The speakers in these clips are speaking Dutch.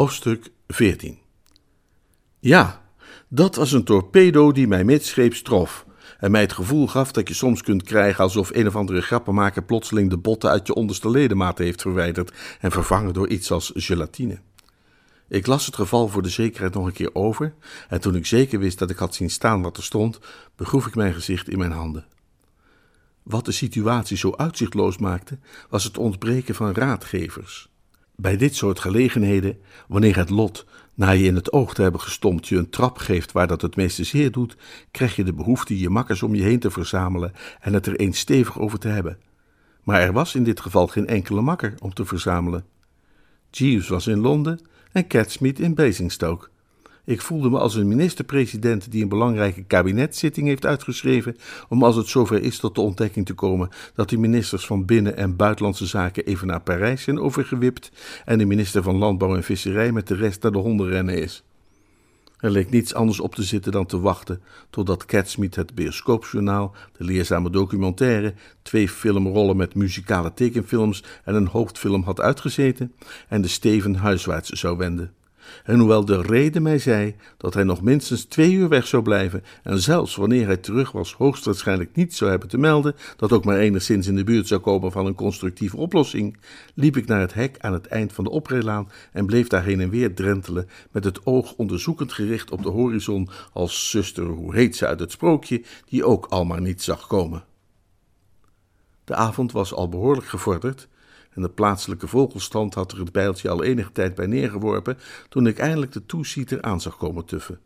Hoofdstuk 14 Ja, dat was een torpedo die mij midscheeps trof en mij het gevoel gaf dat je soms kunt krijgen alsof een of andere grappenmaker plotseling de botten uit je onderste ledematen heeft verwijderd en vervangen door iets als gelatine. Ik las het geval voor de zekerheid nog een keer over en toen ik zeker wist dat ik had zien staan wat er stond, begroef ik mijn gezicht in mijn handen. Wat de situatie zo uitzichtloos maakte, was het ontbreken van raadgevers. Bij dit soort gelegenheden, wanneer het lot, na je in het oog te hebben gestompt, je een trap geeft waar dat het meeste zeer doet, krijg je de behoefte je makkers om je heen te verzamelen en het er eens stevig over te hebben. Maar er was in dit geval geen enkele makker om te verzamelen. Jeeves was in Londen en Catsmeet in Basingstoke. Ik voelde me als een minister-president die een belangrijke kabinetszitting heeft uitgeschreven om als het zover is tot de ontdekking te komen dat de ministers van Binnen- en Buitenlandse Zaken even naar Parijs zijn overgewipt en de minister van Landbouw en Visserij met de rest naar de hondenrennen is. Er leek niets anders op te zitten dan te wachten totdat Catsmeet het bioscoopjournaal, de leerzame documentaire, twee filmrollen met muzikale tekenfilms en een hoofdfilm had uitgezeten en de steven huiswaarts zou wenden. En hoewel de reden mij zei dat hij nog minstens twee uur weg zou blijven, en zelfs wanneer hij terug was, hoogstwaarschijnlijk niet zou hebben te melden dat ook maar enigszins in de buurt zou komen van een constructieve oplossing, liep ik naar het hek aan het eind van de oprijlaan en bleef daar heen en weer drentelen, met het oog onderzoekend gericht op de horizon, als zuster, hoe heet ze uit het sprookje, die ook al maar niet zag komen. De avond was al behoorlijk gevorderd en de plaatselijke vogelstand had er het bijltje al enige tijd bij neergeworpen toen ik eindelijk de toesieter aan zag komen tuffen.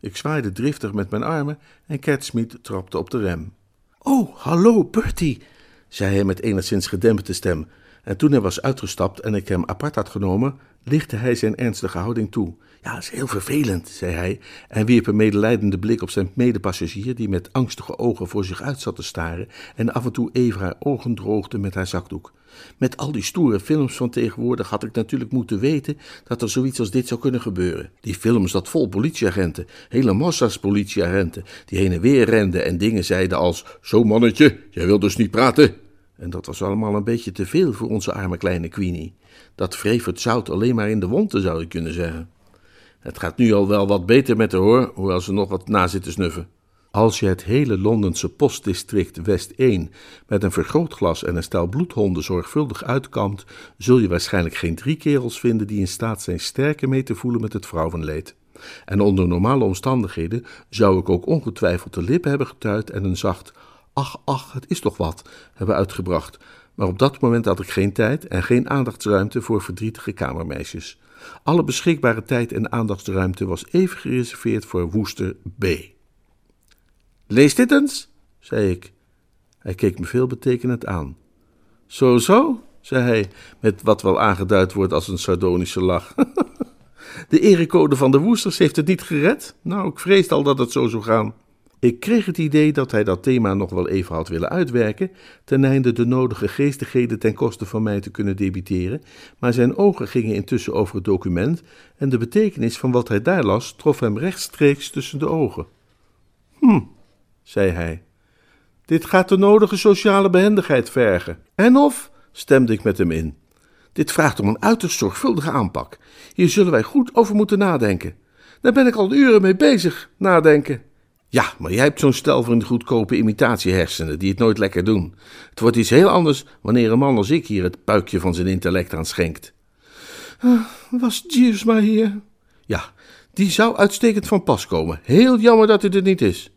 Ik zwaaide driftig met mijn armen en Catsmeet trapte op de rem. Oh, hallo, Bertie, zei hij met enigszins gedempte stem, en toen hij was uitgestapt en ik hem apart had genomen, lichtte hij zijn ernstige houding toe. Ja, dat is heel vervelend, zei hij, en wierp een medelijdende blik op zijn medepassagier, die met angstige ogen voor zich uit zat te staren en af en toe even haar ogen droogde met haar zakdoek. Met al die stoere films van tegenwoordig had ik natuurlijk moeten weten dat er zoiets als dit zou kunnen gebeuren. Die film zat vol politieagenten, hele massa's politieagenten, die heen en weer renden en dingen zeiden als: Zo mannetje, jij wilt dus niet praten. En dat was allemaal een beetje te veel voor onze arme kleine Queenie. Dat wreef het zout alleen maar in de wonden, zou je kunnen zeggen. Het gaat nu al wel wat beter met haar hoor, hoewel ze nog wat na zit te snuffen. Als je het hele Londense postdistrict West 1 met een vergrootglas en een stel bloedhonden zorgvuldig uitkampt, zul je waarschijnlijk geen drie kerels vinden die in staat zijn sterker mee te voelen met het vrouwenleed. En onder normale omstandigheden zou ik ook ongetwijfeld de lippen hebben getuid en een zacht ach, ach, het is toch wat hebben uitgebracht. Maar op dat moment had ik geen tijd en geen aandachtsruimte voor verdrietige kamermeisjes. Alle beschikbare tijd en aandachtsruimte was even gereserveerd voor woester B. Lees dit eens, zei ik. Hij keek me veelbetekenend aan. Zo, zo, zei hij, met wat wel aangeduid wordt als een sardonische lach. De erecode van de Woesters heeft het niet gered? Nou, ik vreesde al dat het zo zou gaan. Ik kreeg het idee dat hij dat thema nog wel even had willen uitwerken, ten einde de nodige geestigheden ten koste van mij te kunnen debiteren, maar zijn ogen gingen intussen over het document en de betekenis van wat hij daar las trof hem rechtstreeks tussen de ogen. Hm, zei hij. Dit gaat de nodige sociale behendigheid vergen. En of, stemde ik met hem in. Dit vraagt om een uiterst zorgvuldige aanpak. Hier zullen wij goed over moeten nadenken. Daar ben ik al uren mee bezig, nadenken. Ja, maar jij hebt zo'n stel van goedkope imitatiehersenen die het nooit lekker doen. Het wordt iets heel anders wanneer een man als ik hier het puikje van zijn intellect aan schenkt. Uh, was Jeeves maar hier? Ja, die zou uitstekend van pas komen. Heel jammer dat hij er niet is.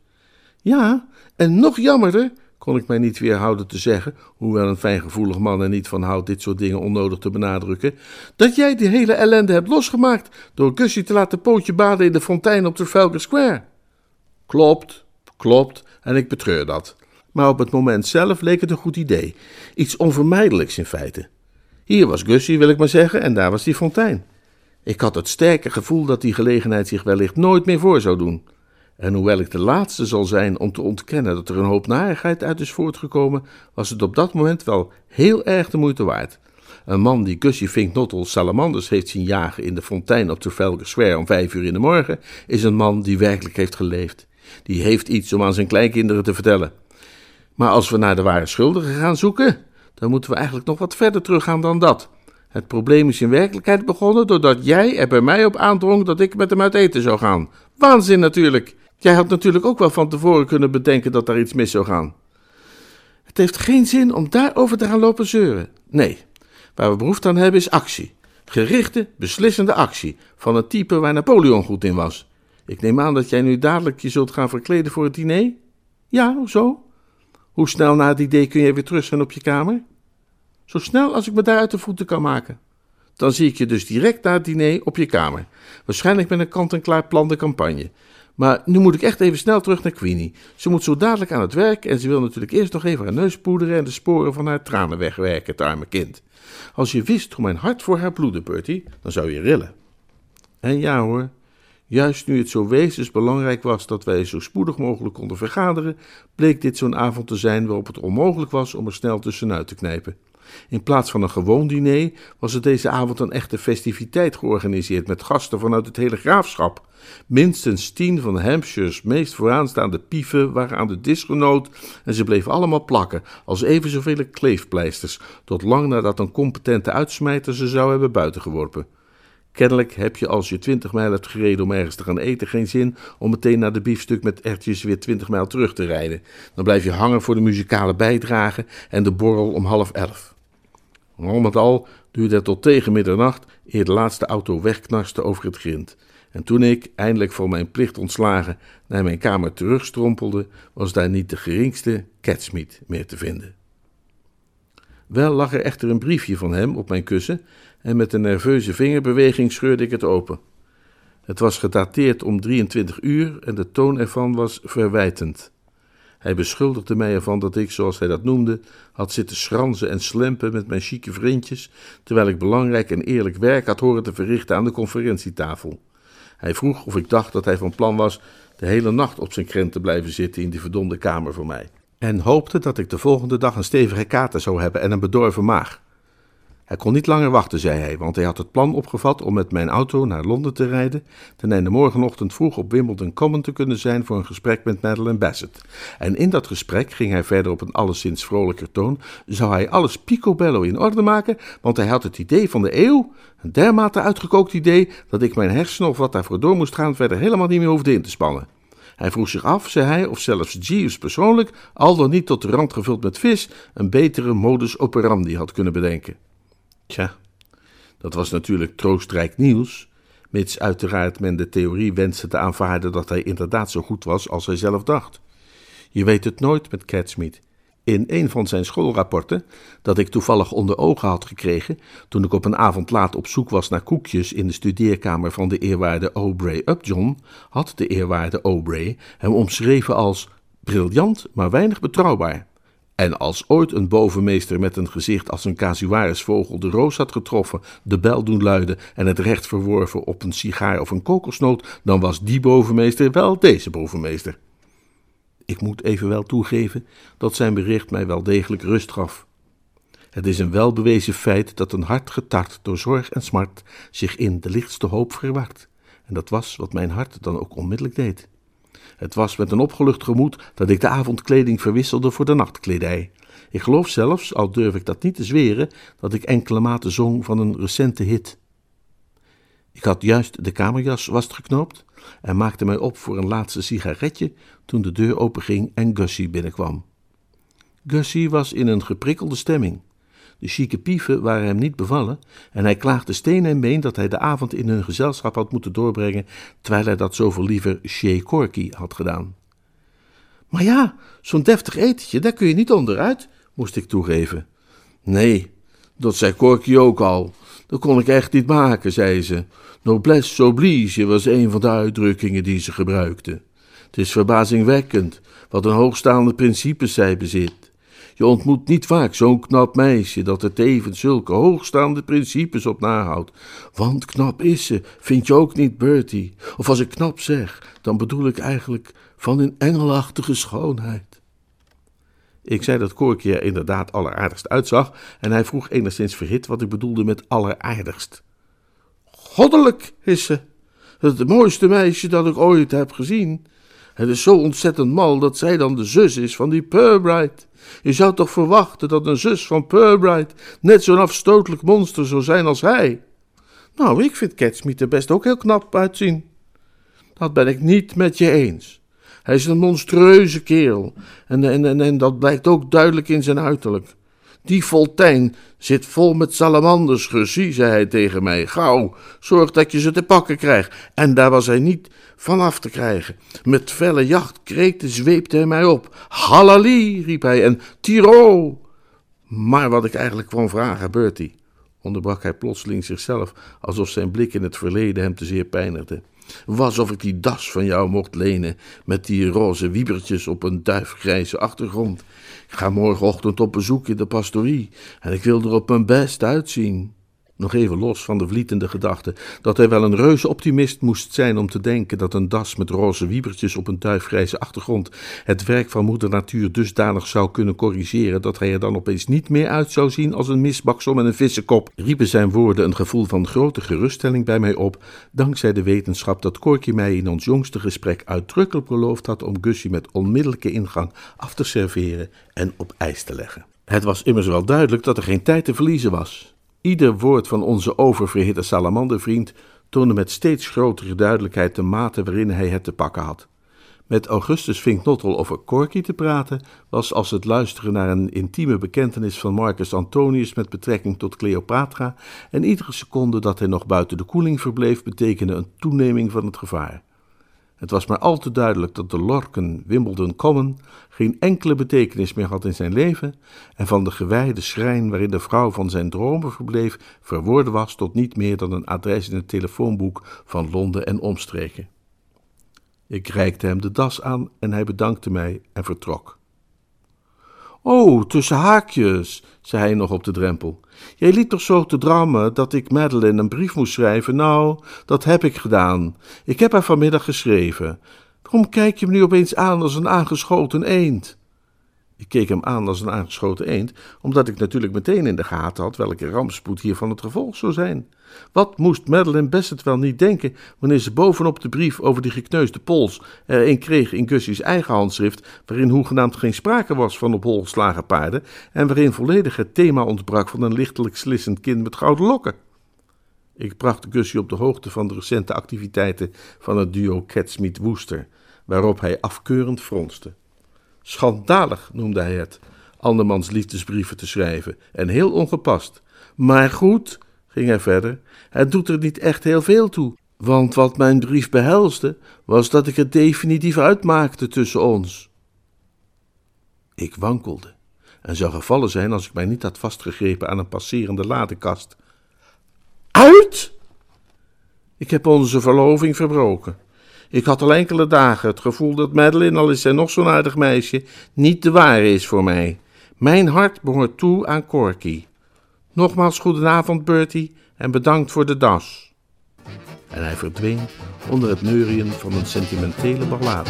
Ja, en nog jammerder, kon ik mij niet weerhouden te zeggen, hoewel een fijngevoelig man er niet van houdt dit soort dingen onnodig te benadrukken, dat jij die hele ellende hebt losgemaakt door Gussie te laten pootje baden in de fontein op Trafalgar Square. Klopt, klopt, en ik betreur dat. Maar op het moment zelf leek het een goed idee. Iets onvermijdelijks in feite. Hier was Gussie, wil ik maar zeggen, en daar was die fontein. Ik had het sterke gevoel dat die gelegenheid zich wellicht nooit meer voor zou doen. En hoewel ik de laatste zal zijn om te ontkennen dat er een hoop narigheid uit is voortgekomen, was het op dat moment wel heel erg de moeite waard. Een man die Gussie Fink Nottel salamanders heeft zien jagen in de fontein op Trafalgar Square om vijf uur in de morgen, is een man die werkelijk heeft geleefd. Die heeft iets om aan zijn kleinkinderen te vertellen. Maar als we naar de ware schuldigen gaan zoeken, dan moeten we eigenlijk nog wat verder teruggaan dan dat. Het probleem is in werkelijkheid begonnen doordat jij er bij mij op aandrong dat ik met hem uit eten zou gaan. Waanzin natuurlijk. Jij had natuurlijk ook wel van tevoren kunnen bedenken dat daar iets mis zou gaan. Het heeft geen zin om daarover te gaan lopen zeuren. Nee, waar we behoefte aan hebben is actie. Gerichte, beslissende actie. Van een type waar Napoleon goed in was. Ik neem aan dat jij nu dadelijk je zult gaan verkleden voor het diner? Ja, hoezo? Hoe snel na het idee kun je weer terug zijn op je kamer? Zo snel als ik me daar uit de voeten kan maken. Dan zie ik je dus direct na het diner op je kamer. Waarschijnlijk met een kant-en-klaar plan de campagne. Maar nu moet ik echt even snel terug naar Queenie. Ze moet zo dadelijk aan het werk en ze wil natuurlijk eerst nog even haar neus poederen en de sporen van haar tranen wegwerken, het arme kind. Als je wist hoe mijn hart voor haar bloedde, Bertie, dan zou je rillen. En ja hoor, juist nu het zo wezensbelangrijk was dat wij zo spoedig mogelijk konden vergaderen, bleek dit zo'n avond te zijn waarop het onmogelijk was om er snel tussenuit te knijpen. In plaats van een gewoon diner was er deze avond een echte festiviteit georganiseerd met gasten vanuit het hele graafschap. Minstens tien van Hampshire's meest vooraanstaande pieven waren aan de disgenoot en ze bleven allemaal plakken, als even zoveel kleefpleisters, tot lang nadat een competente uitsmijter ze zou hebben buitengeworpen. Kennelijk heb je als je twintig mijl hebt gereden om ergens te gaan eten geen zin om meteen naar de biefstuk met ertjes weer twintig mijl terug te rijden. Dan blijf je hangen voor de muzikale bijdrage en de borrel om half elf. Al met al duurde het tot tegen middernacht eer de laatste auto wegknarste over het grind. En toen ik, eindelijk van mijn plicht ontslagen, naar mijn kamer terugstrompelde, was daar niet de geringste catsmeat meer te vinden. Wel lag er echter een briefje van hem op mijn kussen en met een nerveuze vingerbeweging scheurde ik het open. Het was gedateerd om 23 uur en de toon ervan was verwijtend. Hij beschuldigde mij ervan dat ik, zoals hij dat noemde, had zitten schranzen en slempen met mijn chique vriendjes, terwijl ik belangrijk en eerlijk werk had horen te verrichten aan de conferentietafel. Hij vroeg of ik dacht dat hij van plan was de hele nacht op zijn krent te blijven zitten in die verdomde kamer voor mij. En hoopte dat ik de volgende dag een stevige kater zou hebben en een bedorven maag. Hij kon niet langer wachten, zei hij, want hij had het plan opgevat om met mijn auto naar Londen te rijden, ten einde morgenochtend vroeg op Wimbledon Common te kunnen zijn voor een gesprek met Madeleine Bassett. En in dat gesprek ging hij verder op een alleszins vrolijker toon, zou hij alles picobello in orde maken, want hij had het idee van de eeuw, een dermate uitgekookt idee, dat ik mijn hersenen of wat daarvoor door moest gaan verder helemaal niet meer hoefde in te spannen. Hij vroeg zich af, zei hij, of zelfs Jeeves persoonlijk, al dan niet tot de rand gevuld met vis, een betere modus operandi had kunnen bedenken. Dat was natuurlijk troostrijk nieuws, mits uiteraard men de theorie wenste te aanvaarden dat hij inderdaad zo goed was als hij zelf dacht. Je weet het nooit met Catsmeet. In een van zijn schoolrapporten, dat ik toevallig onder ogen had gekregen toen ik op een avond laat op zoek was naar koekjes in de studeerkamer van de eerwaarde Aubrey Upjohn, had de eerwaarde Aubrey hem omschreven als briljant, maar weinig betrouwbaar. En als ooit een bovenmeester met een gezicht als een casuarisvogel de roos had getroffen, de bel doen luiden en het recht verworven op een sigaar of een kokosnoot, dan was die bovenmeester wel deze bovenmeester. Ik moet evenwel toegeven dat zijn bericht mij wel degelijk rust gaf. Het is een welbewezen feit dat een hart getart door zorg en smart zich in de lichtste hoop verwart. En dat was wat mijn hart dan ook onmiddellijk deed. Het was met een opgelucht gemoed dat ik de avondkleding verwisselde voor de nachtkledij. Ik geloof zelfs, al durf ik dat niet te zweren, dat ik enkele maten zong van een recente hit. Ik had juist de kamerjas vastgeknoopt en maakte mij op voor een laatste sigaretje toen de deur openging en Gussie binnenkwam. Gussie was in een geprikkelde stemming. De chique pieven waren hem niet bevallen en hij klaagde steen en been dat hij de avond in hun gezelschap had moeten doorbrengen, terwijl hij dat zoveel liever chez Corky had gedaan. Maar ja, zo'n deftig etentje, daar kun je niet onderuit, moest ik toegeven. Nee, dat zei Corky ook al. Dat kon ik echt niet maken, zei ze. Noblesse oblige was een van de uitdrukkingen die ze gebruikte. Het is verbazingwekkend wat een hoogstaande principes zij bezit. Je ontmoet niet vaak zo'n knap meisje dat er tevens zulke hoogstaande principes op nahoudt. Want knap is ze, vind je ook niet, Bertie? Of als ik knap zeg, dan bedoel ik eigenlijk van een engelachtige schoonheid. Ik zei dat Korkje er inderdaad alleraardigst uitzag en hij vroeg enigszins verhit wat ik bedoelde met alleraardigst. Goddelijk is ze. Het mooiste meisje dat ik ooit heb gezien. Het is zo ontzettend mal dat zij dan de zus is van die Purbright. Je zou toch verwachten dat een zus van Purbright net zo'n afstotelijk monster zou zijn als hij? Nou, ik vind Catsmeet er best ook heel knap uitzien. Dat ben ik niet met je eens. Hij is een monstrueuze kerel en, en, en, en dat blijkt ook duidelijk in zijn uiterlijk. Die Fontaine zit vol met salamanders, Gussie, zei hij tegen mij. Gauw, zorg dat je ze te pakken krijgt. En daar was hij niet vanaf te krijgen. Met felle jachtkreten zweepte hij mij op. Halali, riep hij, en tiro. Maar wat ik eigenlijk kwam vragen, Bertie, onderbrak hij plotseling zichzelf, alsof zijn blik in het verleden hem te zeer pijnigde. Was of ik die das van jou mocht lenen, met die roze wiebertjes op een duifgrijze achtergrond. Ik ga morgenochtend op bezoek in de pastorie en ik wil er op mijn best uitzien. Nog even los van de vlietende gedachte dat hij wel een reuze optimist moest zijn om te denken dat een das met roze wiebertjes op een duifgrijze achtergrond het werk van moeder natuur dusdanig zou kunnen corrigeren dat hij er dan opeens niet meer uit zou zien als een misbaksel met een vissenkop, riepen zijn woorden een gevoel van grote geruststelling bij mij op, dankzij de wetenschap dat Korkie mij in ons jongste gesprek uitdrukkelijk beloofd had om Gussie met onmiddellijke ingang af te serveren en op ijs te leggen. Het was immers wel duidelijk dat er geen tijd te verliezen was. Ieder woord van onze oververhitte salamandervriend toonde met steeds grotere duidelijkheid de mate waarin hij het te pakken had. Met Augustus Vinknottel over Corky te praten was als het luisteren naar een intieme bekentenis van Marcus Antonius met betrekking tot Cleopatra, en iedere seconde dat hij nog buiten de koeling verbleef betekende een toeneming van het gevaar. Het was maar al te duidelijk dat de Lorken Wimbledon Common geen enkele betekenis meer had in zijn leven en van de gewijde schrijn waarin de vrouw van zijn dromen verbleef verworden was tot niet meer dan een adres in het telefoonboek van Londen en omstreken. Ik reikte hem de das aan en hij bedankte mij en vertrok. Oh, tussen haakjes, zei hij nog op de drempel. Jij liet toch zo te drammen dat ik Madeline een brief moest schrijven? Nou, dat heb ik gedaan. Ik heb haar vanmiddag geschreven. Waarom kijk je me nu opeens aan als een aangeschoten eend? Ik keek hem aan als een aangeschoten eend, omdat ik natuurlijk meteen in de gaten had welke rampspoed hiervan het gevolg zou zijn. Wat moest Madeleine Bassett wel niet denken wanneer ze bovenop de brief over die gekneusde pols er een kreeg in Gussie's eigen handschrift, waarin hoegenaamd geen sprake was van op hol geslagen paarden en waarin volledig het thema ontbrak van een lichtelijk slissend kind met gouden lokken. Ik bracht Gussie op de hoogte van de recente activiteiten van het duo Catsmeet-Woester, waarop hij afkeurend fronste. Schandalig noemde hij het, andermans liefdesbrieven te schrijven, en heel ongepast. Maar goed, ging hij verder, het doet er niet echt heel veel toe. Want wat mijn brief behelsde, was dat ik het definitief uitmaakte tussen ons. Ik wankelde en zou gevallen zijn als ik mij niet had vastgegrepen aan een passerende ladekast. Uit! Ik heb onze verloving verbroken. Ik had al enkele dagen het gevoel dat Madeline, al is zij nog zo'n aardig meisje, niet de ware is voor mij. Mijn hart behoort toe aan Corky. Nogmaals goedenavond, Bertie, en bedankt voor de das. En hij verdween onder het neurien van een sentimentele ballade.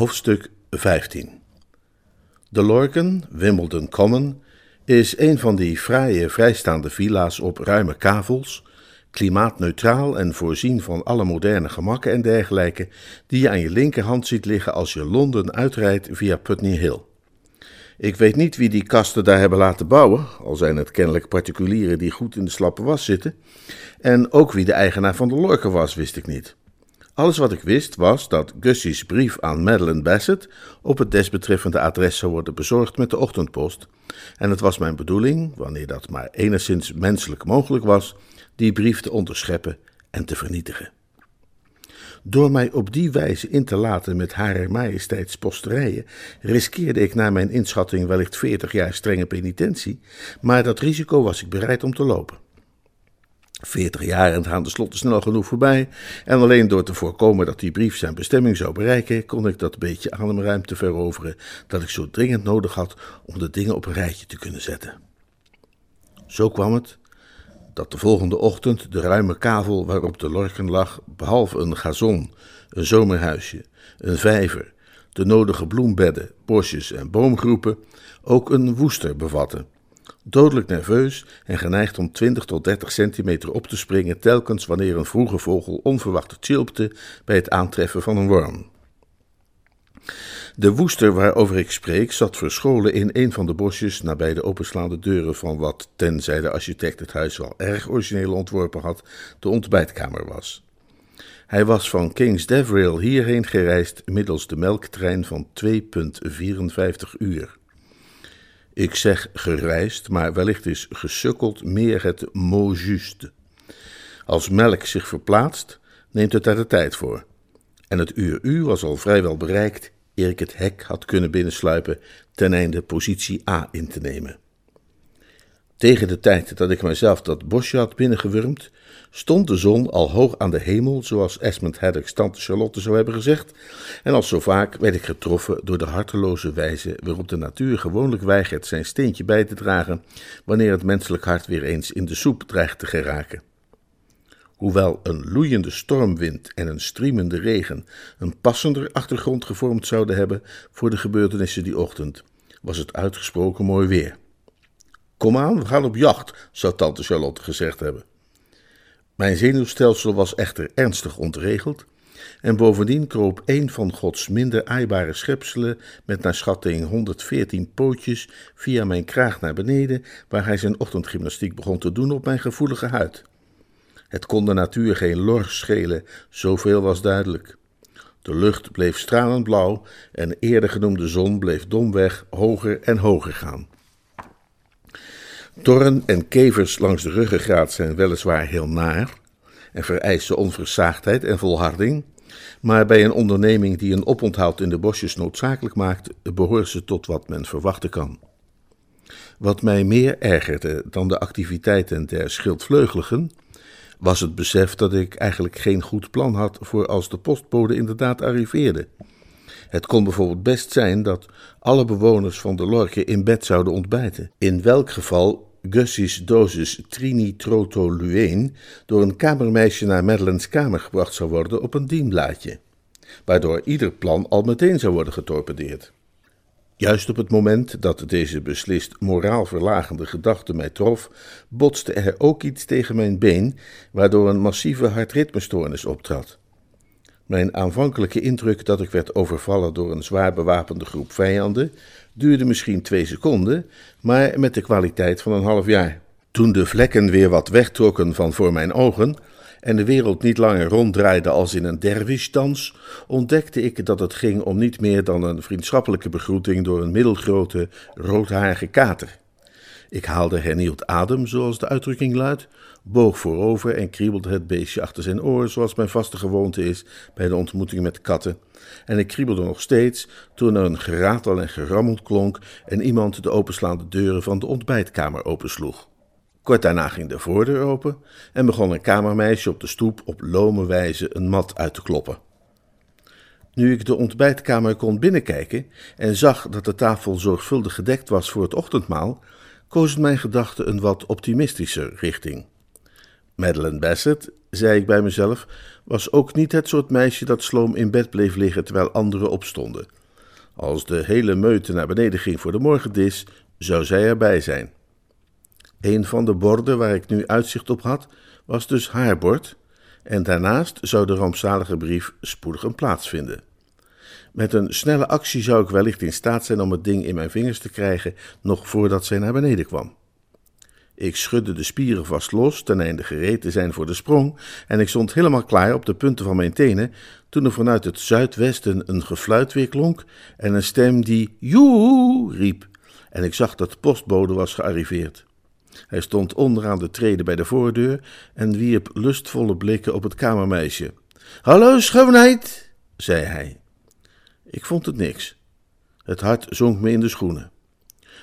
Hoofdstuk 15 De Lorken, Wimbledon Common, is een van die fraaie vrijstaande villa's op ruime kavels, klimaatneutraal en voorzien van alle moderne gemakken en dergelijke, die je aan je linkerhand ziet liggen als je Londen uitrijdt via Putney Hill. Ik weet niet wie die kasten daar hebben laten bouwen, al zijn het kennelijk particulieren die goed in de slappe was zitten, en ook wie de eigenaar van de Lorken was, wist ik niet. Alles wat ik wist was dat Gussie's brief aan Madeleine Bassett op het desbetreffende adres zou worden bezorgd met de ochtendpost. En het was mijn bedoeling, wanneer dat maar enigszins menselijk mogelijk was, die brief te onderscheppen en te vernietigen. Door mij op die wijze in te laten met Hare Majesteits posterijen, riskeerde ik naar mijn inschatting wellicht veertig jaar strenge penitentie, maar dat risico was ik bereid om te lopen. Veertig jaar gaan de slotte snel genoeg voorbij, en alleen door te voorkomen dat die brief zijn bestemming zou bereiken, kon ik dat beetje ademruimte veroveren dat ik zo dringend nodig had om de dingen op een rijtje te kunnen zetten. Zo kwam het dat de volgende ochtend de ruime kavel waarop de lorken lag, behalve een gazon, een zomerhuisje, een vijver, de nodige bloembedden, bosjes en boomgroepen, ook een woester bevatte. Dodelijk nerveus en geneigd om 20 tot 30 centimeter op te springen telkens wanneer een vroege vogel onverwacht chilpte bij het aantreffen van een worm. De woester waarover ik spreek zat verscholen in een van de bosjes nabij de openslaande deuren van wat, tenzij de architect het huis wel erg origineel ontworpen had, de ontbijtkamer was. Hij was van Kings Devrail hierheen gereisd middels de melktrein van 2,54 uur. Ik zeg gereisd, maar wellicht is gesukkeld meer het mot juste. Als melk zich verplaatst, neemt het daar de tijd voor. En het uur u was al vrijwel bereikt eer ik het hek had kunnen binnensluipen ten einde positie A in te nemen. Tegen de tijd dat ik mijzelf dat bosje had binnengewurmd, stond de zon al hoog aan de hemel, zoals Esmond Haddock's tante Charlotte zou hebben gezegd, en als zo vaak werd ik getroffen door de harteloze wijze waarop de natuur gewoonlijk weigert zijn steentje bij te dragen wanneer het menselijk hart weer eens in de soep dreigt te geraken. Hoewel een loeiende stormwind en een striemende regen een passender achtergrond gevormd zouden hebben voor de gebeurtenissen die ochtend, was het uitgesproken mooi weer. Kom aan, we gaan op jacht, zou tante Charlotte gezegd hebben. Mijn zenuwstelsel was echter ernstig ontregeld, en bovendien kroop een van Gods minder aaibare schepselen met naar schatting 114 pootjes via mijn kraag naar beneden, waar hij zijn ochtendgymnastiek begon te doen op mijn gevoelige huid. Het kon de natuur geen lor schelen, zoveel was duidelijk. De lucht bleef stralend blauw en de eerder genoemde zon bleef domweg hoger en hoger gaan. Torren en kevers langs de ruggengraat zijn weliswaar heel naar en vereisen onversaagdheid en volharding, maar bij een onderneming die een oponthoud in de bosjes noodzakelijk maakt, behoort ze tot wat men verwachten kan. Wat mij meer ergerde dan de activiteiten der schildvleugeligen, was het besef dat ik eigenlijk geen goed plan had voor als de postbode inderdaad arriveerde. Het kon bijvoorbeeld best zijn dat alle bewoners van de Lorke in bed zouden ontbijten. In welk geval Gussie's dosis trinitrotolueen door een kamermeisje naar Madeleine's kamer gebracht zou worden op een dienblaadje, waardoor ieder plan al meteen zou worden getorpedeerd. Juist op het moment dat deze beslist moraalverlagende gedachte mij trof, botste er ook iets tegen mijn been, waardoor een massieve hartritmestoornis optrad. Mijn aanvankelijke indruk dat ik werd overvallen door een zwaar bewapende groep vijanden duurde misschien twee seconden, maar met de kwaliteit van een half jaar. Toen de vlekken weer wat wegtrokken van voor mijn ogen, en de wereld niet langer ronddraaide als in een dervishdans, ontdekte ik dat het ging om niet meer dan een vriendschappelijke begroeting door een middelgrote, roodharige kater. Ik haalde hernieuwd adem, zoals de uitdrukking luidt, boog voorover en kriebelde het beestje achter zijn oor, zoals mijn vaste gewoonte is bij de ontmoeting met katten. En ik kriebelde nog steeds toen er een geratel en gerammel klonk en iemand de openslaande deuren van de ontbijtkamer opensloeg. Kort daarna ging de voordeur open en begon een kamermeisje op de stoep op lome wijze een mat uit te kloppen. Nu ik de ontbijtkamer kon binnenkijken en zag dat de tafel zorgvuldig gedekt was voor het ochtendmaal, koos mijn gedachten een wat optimistischer richting. Madeleine Bassett, zei ik bij mezelf, was ook niet het soort meisje dat sloom in bed bleef liggen terwijl anderen opstonden. Als de hele meute naar beneden ging voor de morgendis, zou zij erbij zijn. Een van de borden waar ik nu uitzicht op had, was dus haar bord, en daarnaast zou de rampzalige brief spoedig een plaats vinden. Met een snelle actie zou ik wellicht in staat zijn om het ding in mijn vingers te krijgen, nog voordat zij naar beneden kwam. Ik schudde de spieren vast los, ten einde gereed te zijn voor de sprong, en ik stond helemaal klaar op de punten van mijn tenen, toen er vanuit het zuidwesten een gefluit weer klonk en een stem die joe riep, en ik zag dat de postbode was gearriveerd. Hij stond onderaan de treden bij de voordeur en wierp lustvolle blikken op het kamermeisje. Hallo, schoonheid, zei hij. Ik vond het niks. Het hart zonk me in de schoenen.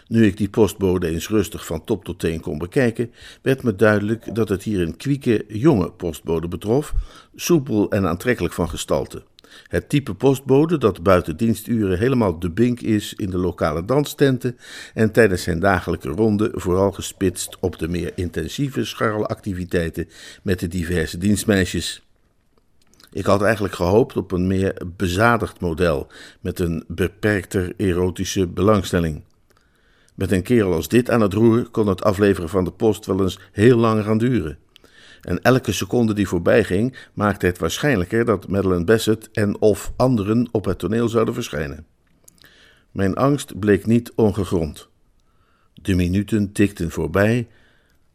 Nu ik die postbode eens rustig van top tot teen kon bekijken, werd me duidelijk dat het hier een kwieke, jonge postbode betrof, soepel en aantrekkelijk van gestalte. Het type postbode dat buiten diensturen helemaal de bink is in de lokale danstenten en tijdens zijn dagelijke ronde vooral gespitst op de meer intensieve scharrelactiviteiten met de diverse dienstmeisjes. Ik had eigenlijk gehoopt op een meer bezadigd model met een beperkter erotische belangstelling. Met een kerel als dit aan het roer kon het afleveren van de post wel eens heel lang gaan duren. En elke seconde die voorbij ging, maakte het waarschijnlijker dat Madeleine Bassett en of anderen op het toneel zouden verschijnen. Mijn angst bleek niet ongegrond. De minuten tikten voorbij.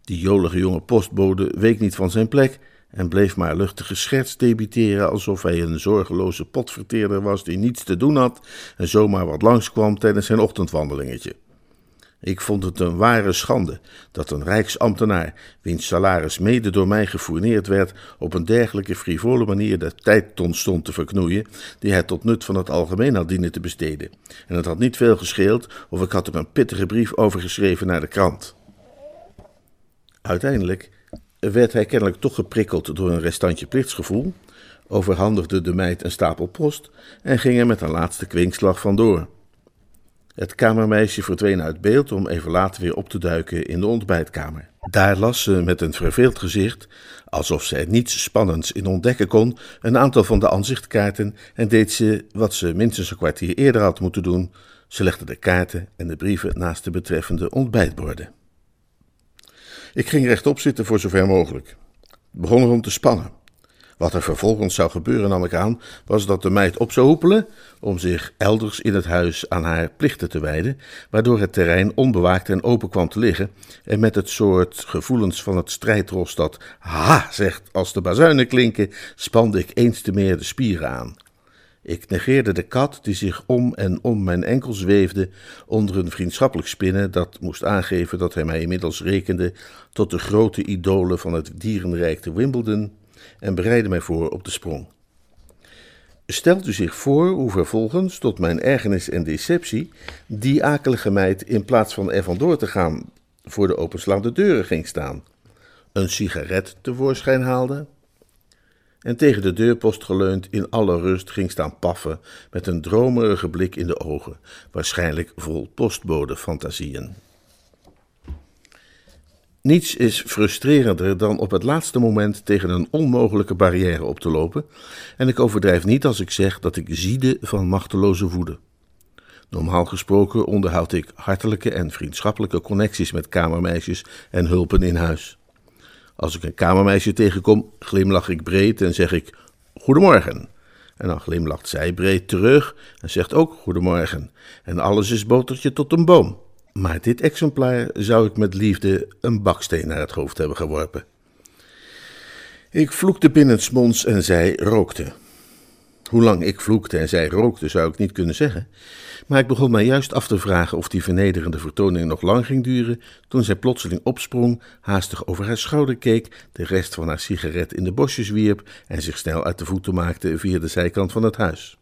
Die jolige jonge postbode week niet van zijn plek en bleef maar luchtige scherts debiteren alsof hij een zorgeloze potverteerder was die niets te doen had en zomaar wat langskwam tijdens zijn ochtendwandelingetje. Ik vond het een ware schande dat een rijksambtenaar, wiens salaris mede door mij gefourneerd werd, op een dergelijke frivole manier de tijd ton stond te verknoeien, die hij tot nut van het algemeen had dienen te besteden. En het had niet veel gescheeld of ik had er een pittige brief over geschreven naar de krant. Uiteindelijk werd hij kennelijk toch geprikkeld door een restantje plichtsgevoel, overhandigde de meid een stapel post en ging er met een laatste kwinkslag vandoor. Het kamermeisje verdween uit beeld om even later weer op te duiken in de ontbijtkamer. Daar las ze met een verveeld gezicht, alsof ze er niets spannends in ontdekken kon, een aantal van de aanzichtkaarten en deed ze wat ze minstens een kwartier eerder had moeten doen. Ze legde de kaarten en de brieven naast de betreffende ontbijtborden. Ik ging rechtop zitten voor zover mogelijk. Het begon erom te spannen. Wat er vervolgens zou gebeuren, nam ik aan, was dat de meid op zou hoepelen om zich elders in het huis aan haar plichten te wijden, waardoor het terrein onbewaakt en open kwam te liggen en met het soort gevoelens van het strijdros dat ha zegt als de bazuinen klinken, spande ik eens te meer de spieren aan. Ik negeerde de kat die zich om en om mijn enkel zweefde onder een vriendschappelijk spinnen dat moest aangeven dat hij mij inmiddels rekende tot de grote idolen van het dierenrijk te Wimbledon en bereidde mij voor op de sprong. Stelt u zich voor hoe vervolgens, tot mijn ergernis en deceptie, die akelige meid in plaats van er vandoor te gaan voor de openslaande deuren ging staan, een sigaret tevoorschijn haalde en tegen de deurpost geleund in alle rust ging staan paffen met een dromerige blik in de ogen, waarschijnlijk vol postbode fantasieën. Niets is frustrerender dan op het laatste moment tegen een onmogelijke barrière op te lopen, en ik overdrijf niet als ik zeg dat ik ziede van machteloze woede. Normaal gesproken onderhoud ik hartelijke en vriendschappelijke connecties met kamermeisjes en hulpen in huis. Als ik een kamermeisje tegenkom, glimlach ik breed en zeg ik: Goedemorgen. En dan glimlacht zij breed terug en zegt ook: Goedemorgen. En alles is botertje tot een boom. Maar dit exemplaar zou ik met liefde een baksteen naar het hoofd hebben geworpen. Ik vloekte binnensmonds en zij rookte. Hoe lang ik vloekte en zij rookte, zou ik niet kunnen zeggen. Maar ik begon mij juist af te vragen of die vernederende vertoning nog lang ging duren, toen zij plotseling opsprong, haastig over haar schouder keek, de rest van haar sigaret in de bosjes wierp en zich snel uit de voeten maakte via de zijkant van het huis.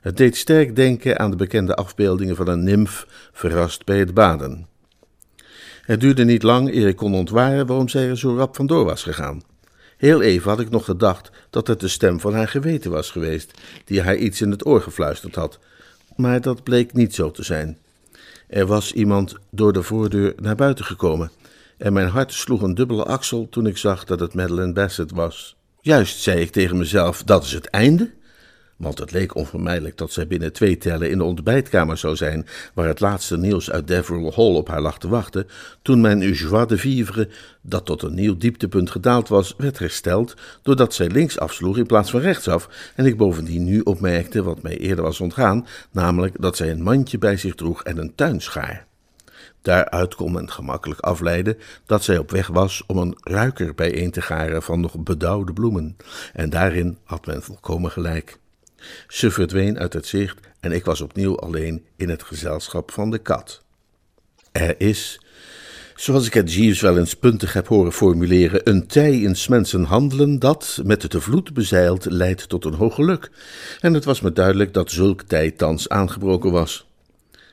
Het deed sterk denken aan de bekende afbeeldingen van een nimf verrast bij het baden. Het duurde niet lang eer ik kon ontwaren waarom zij er zo rap vandoor was gegaan. Heel even had ik nog gedacht dat het de stem van haar geweten was geweest, die haar iets in het oor gefluisterd had, maar dat bleek niet zo te zijn. Er was iemand door de voordeur naar buiten gekomen, en mijn hart sloeg een dubbele aksel toen ik zag dat het Madeleine Bassett was. Juist, zei ik tegen mezelf, dat is het einde? Want het leek onvermijdelijk dat zij binnen twee tellen in de ontbijtkamer zou zijn, waar het laatste nieuws uit Deverell Hall op haar lag te wachten, toen mijn joie de vivre, dat tot een nieuw dieptepunt gedaald was, werd hersteld, doordat zij links afsloeg in plaats van rechtsaf, en ik bovendien nu opmerkte wat mij eerder was ontgaan, namelijk dat zij een mandje bij zich droeg en een tuinschaar. Daaruit kon men gemakkelijk afleiden dat zij op weg was om een ruiker bijeen te garen van nog bedauwde bloemen, en daarin had men volkomen gelijk. Ze verdween uit het zicht en ik was opnieuw alleen in het gezelschap van de kat. Er is, zoals ik het Jeeves wel eens puntig heb horen formuleren, een tij in mensen handelen dat, met de vloed bezeild, leidt tot een hoog geluk. En het was me duidelijk dat zulk tij thans aangebroken was.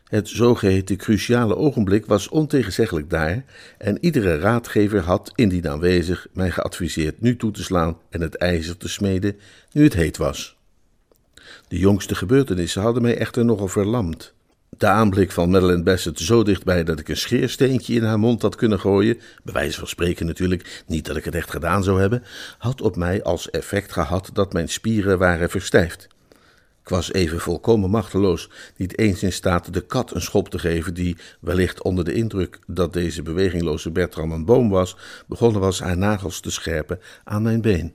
Het zogeheten cruciale ogenblik was ontegenzeggelijk daar, en iedere raadgever had, indien aanwezig, mij geadviseerd nu toe te slaan en het ijzer te smeden, nu het heet was. De jongste gebeurtenissen hadden mij echter nogal verlamd. De aanblik van Madeleine Bassett zo dichtbij dat ik een scheersteentje in haar mond had kunnen gooien, bij wijze van spreken natuurlijk, niet dat ik het echt gedaan zou hebben, had op mij als effect gehad dat mijn spieren waren verstijfd. Ik was even volkomen machteloos, niet eens in staat de kat een schop te geven, die, wellicht onder de indruk dat deze bewegingloze Bertram een boom was, begonnen was haar nagels te scherpen aan mijn been.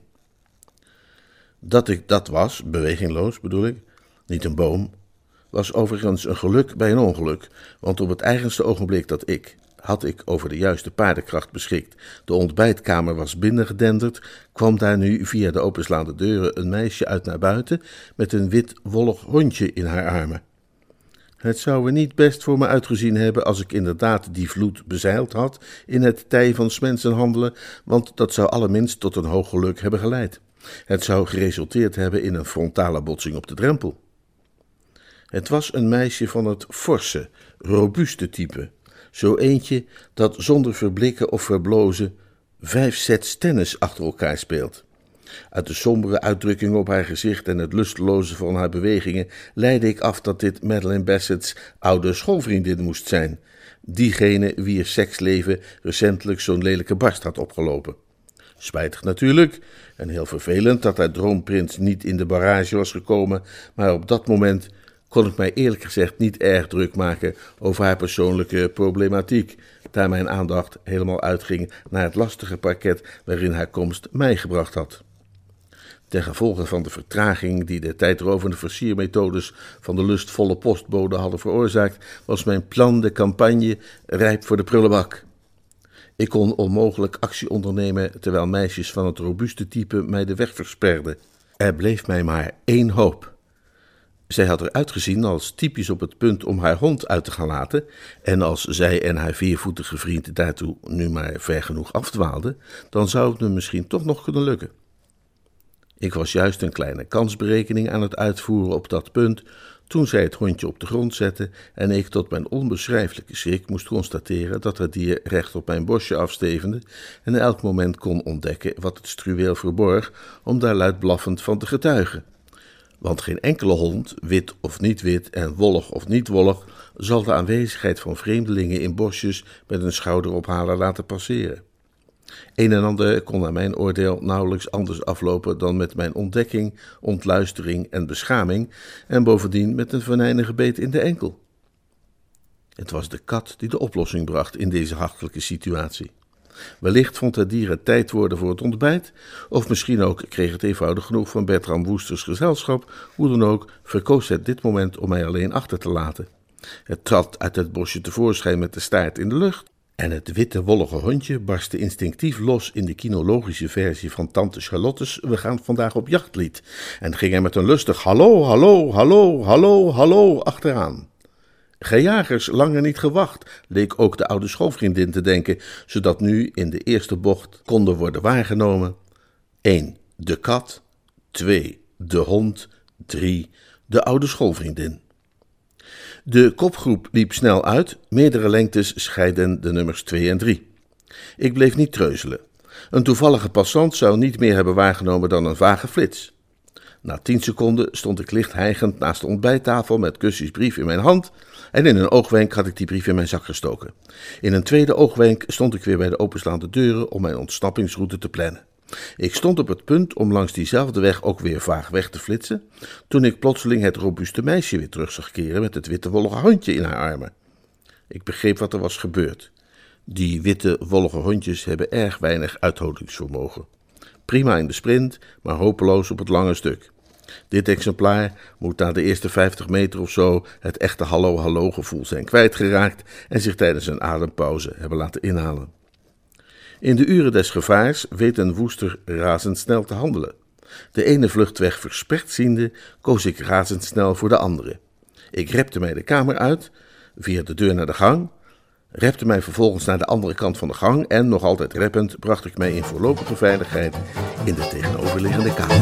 Dat ik dat was, bewegingloos bedoel ik, niet een boom, was overigens een geluk bij een ongeluk, want op het eigenste ogenblik dat ik, had ik over de juiste paardenkracht beschikt, de ontbijtkamer was binnengedenderd, kwam daar nu via de openslaande deuren een meisje uit naar buiten met een wit wollig hondje in haar armen. Het zou er niet best voor me uitgezien hebben als ik inderdaad die vloed bezeild had in het tij van handelen, want dat zou allerminst tot een hoog geluk hebben geleid. Het zou geresulteerd hebben in een frontale botsing op de drempel. Het was een meisje van het forse, robuuste type. Zo eentje dat zonder verblikken of verblozen vijf sets tennis achter elkaar speelt. Uit de sombere uitdrukking op haar gezicht en het lusteloze van haar bewegingen leidde ik af dat dit Madeleine Bassett's oude schoolvriendin moest zijn, diegene wier seksleven recentelijk zo'n lelijke barst had opgelopen. Spijtig natuurlijk, en heel vervelend dat haar droomprins niet in de barrage was gekomen, maar op dat moment kon ik mij eerlijk gezegd niet erg druk maken over haar persoonlijke problematiek, daar mijn aandacht helemaal uitging naar het lastige parket waarin haar komst mij gebracht had. Ten gevolge van de vertraging die de tijdrovende versiermethodes van de lustvolle postbode hadden veroorzaakt, was mijn plan de campagne rijp voor de prullenbak. Ik kon onmogelijk actie ondernemen terwijl meisjes van het robuuste type mij de weg versperden. Er bleef mij maar één hoop. Zij had eruit gezien als typisch op het punt om haar hond uit te gaan laten, en als zij en haar viervoetige vriend daartoe nu maar ver genoeg afdwaalden, dan zou het me misschien toch nog kunnen lukken. Ik was juist een kleine kansberekening aan het uitvoeren op dat punt, toen zij het hondje op de grond zette en ik tot mijn onbeschrijfelijke schrik moest constateren dat het dier recht op mijn bosje afstevende en elk moment kon ontdekken wat het struweel verborg om daar luid blaffend van te getuigen. Want geen enkele hond, wit of niet wit en wollig of niet wollig, zal de aanwezigheid van vreemdelingen in bosjes met een schouderophalen laten passeren. Een en ander kon naar mijn oordeel nauwelijks anders aflopen dan met mijn ontdekking, ontluistering en beschaming, en bovendien met een venijnige beet in de enkel. Het was de kat die de oplossing bracht in deze hartelijke situatie. Wellicht vond het dier het tijd worden voor het ontbijt, of misschien ook kreeg het eenvoudig genoeg van Bertram Woesters gezelschap. Hoe dan ook, verkoos het dit moment om mij alleen achter te laten. Het trad uit het bosje tevoorschijn met de staart in de lucht, en het witte wollige hondje barstte instinctief los in de kinologische versie van Tante Charlotte's We gaan vandaag op jachtlied, en ging er met een lustig hallo, hallo, hallo, hallo, hallo achteraan. Gejagers langer niet gewacht, leek ook de oude schoolvriendin te denken, zodat nu in de eerste bocht konden worden waargenomen 1. De kat, 2. De hond, 3. De oude schoolvriendin. De kopgroep liep snel uit, meerdere lengtes scheiden de nummers 2 en 3. Ik bleef niet treuzelen. Een toevallige passant zou niet meer hebben waargenomen dan een vage flits. Na tien seconden stond ik licht hijgend naast de ontbijttafel met Gussie's brief in mijn hand en in een oogwenk had ik die brief in mijn zak gestoken. In een tweede oogwenk stond ik weer bij de openslaande deuren om mijn ontsnappingsroute te plannen. Ik stond op het punt om langs diezelfde weg ook weer vaag weg te flitsen, toen ik plotseling het robuuste meisje weer terug zag keren met het witte wollige hondje in haar armen. Ik begreep wat er was gebeurd. Die witte wollige hondjes hebben erg weinig uithoudingsvermogen. Prima in de sprint, maar hopeloos op het lange stuk. Dit exemplaar moet na de eerste 50 meter of zo het echte hallo-hallo gevoel zijn kwijtgeraakt en zich tijdens een adempauze hebben laten inhalen. In de uren des gevaars weet een woester razendsnel te handelen. De ene vluchtweg versperd ziende, koos ik razendsnel voor de andere. Ik repte mij de kamer uit, via de deur naar de gang, repte mij vervolgens naar de andere kant van de gang en, nog altijd reppend, bracht ik mij in voorlopige veiligheid in de tegenoverliggende kamer.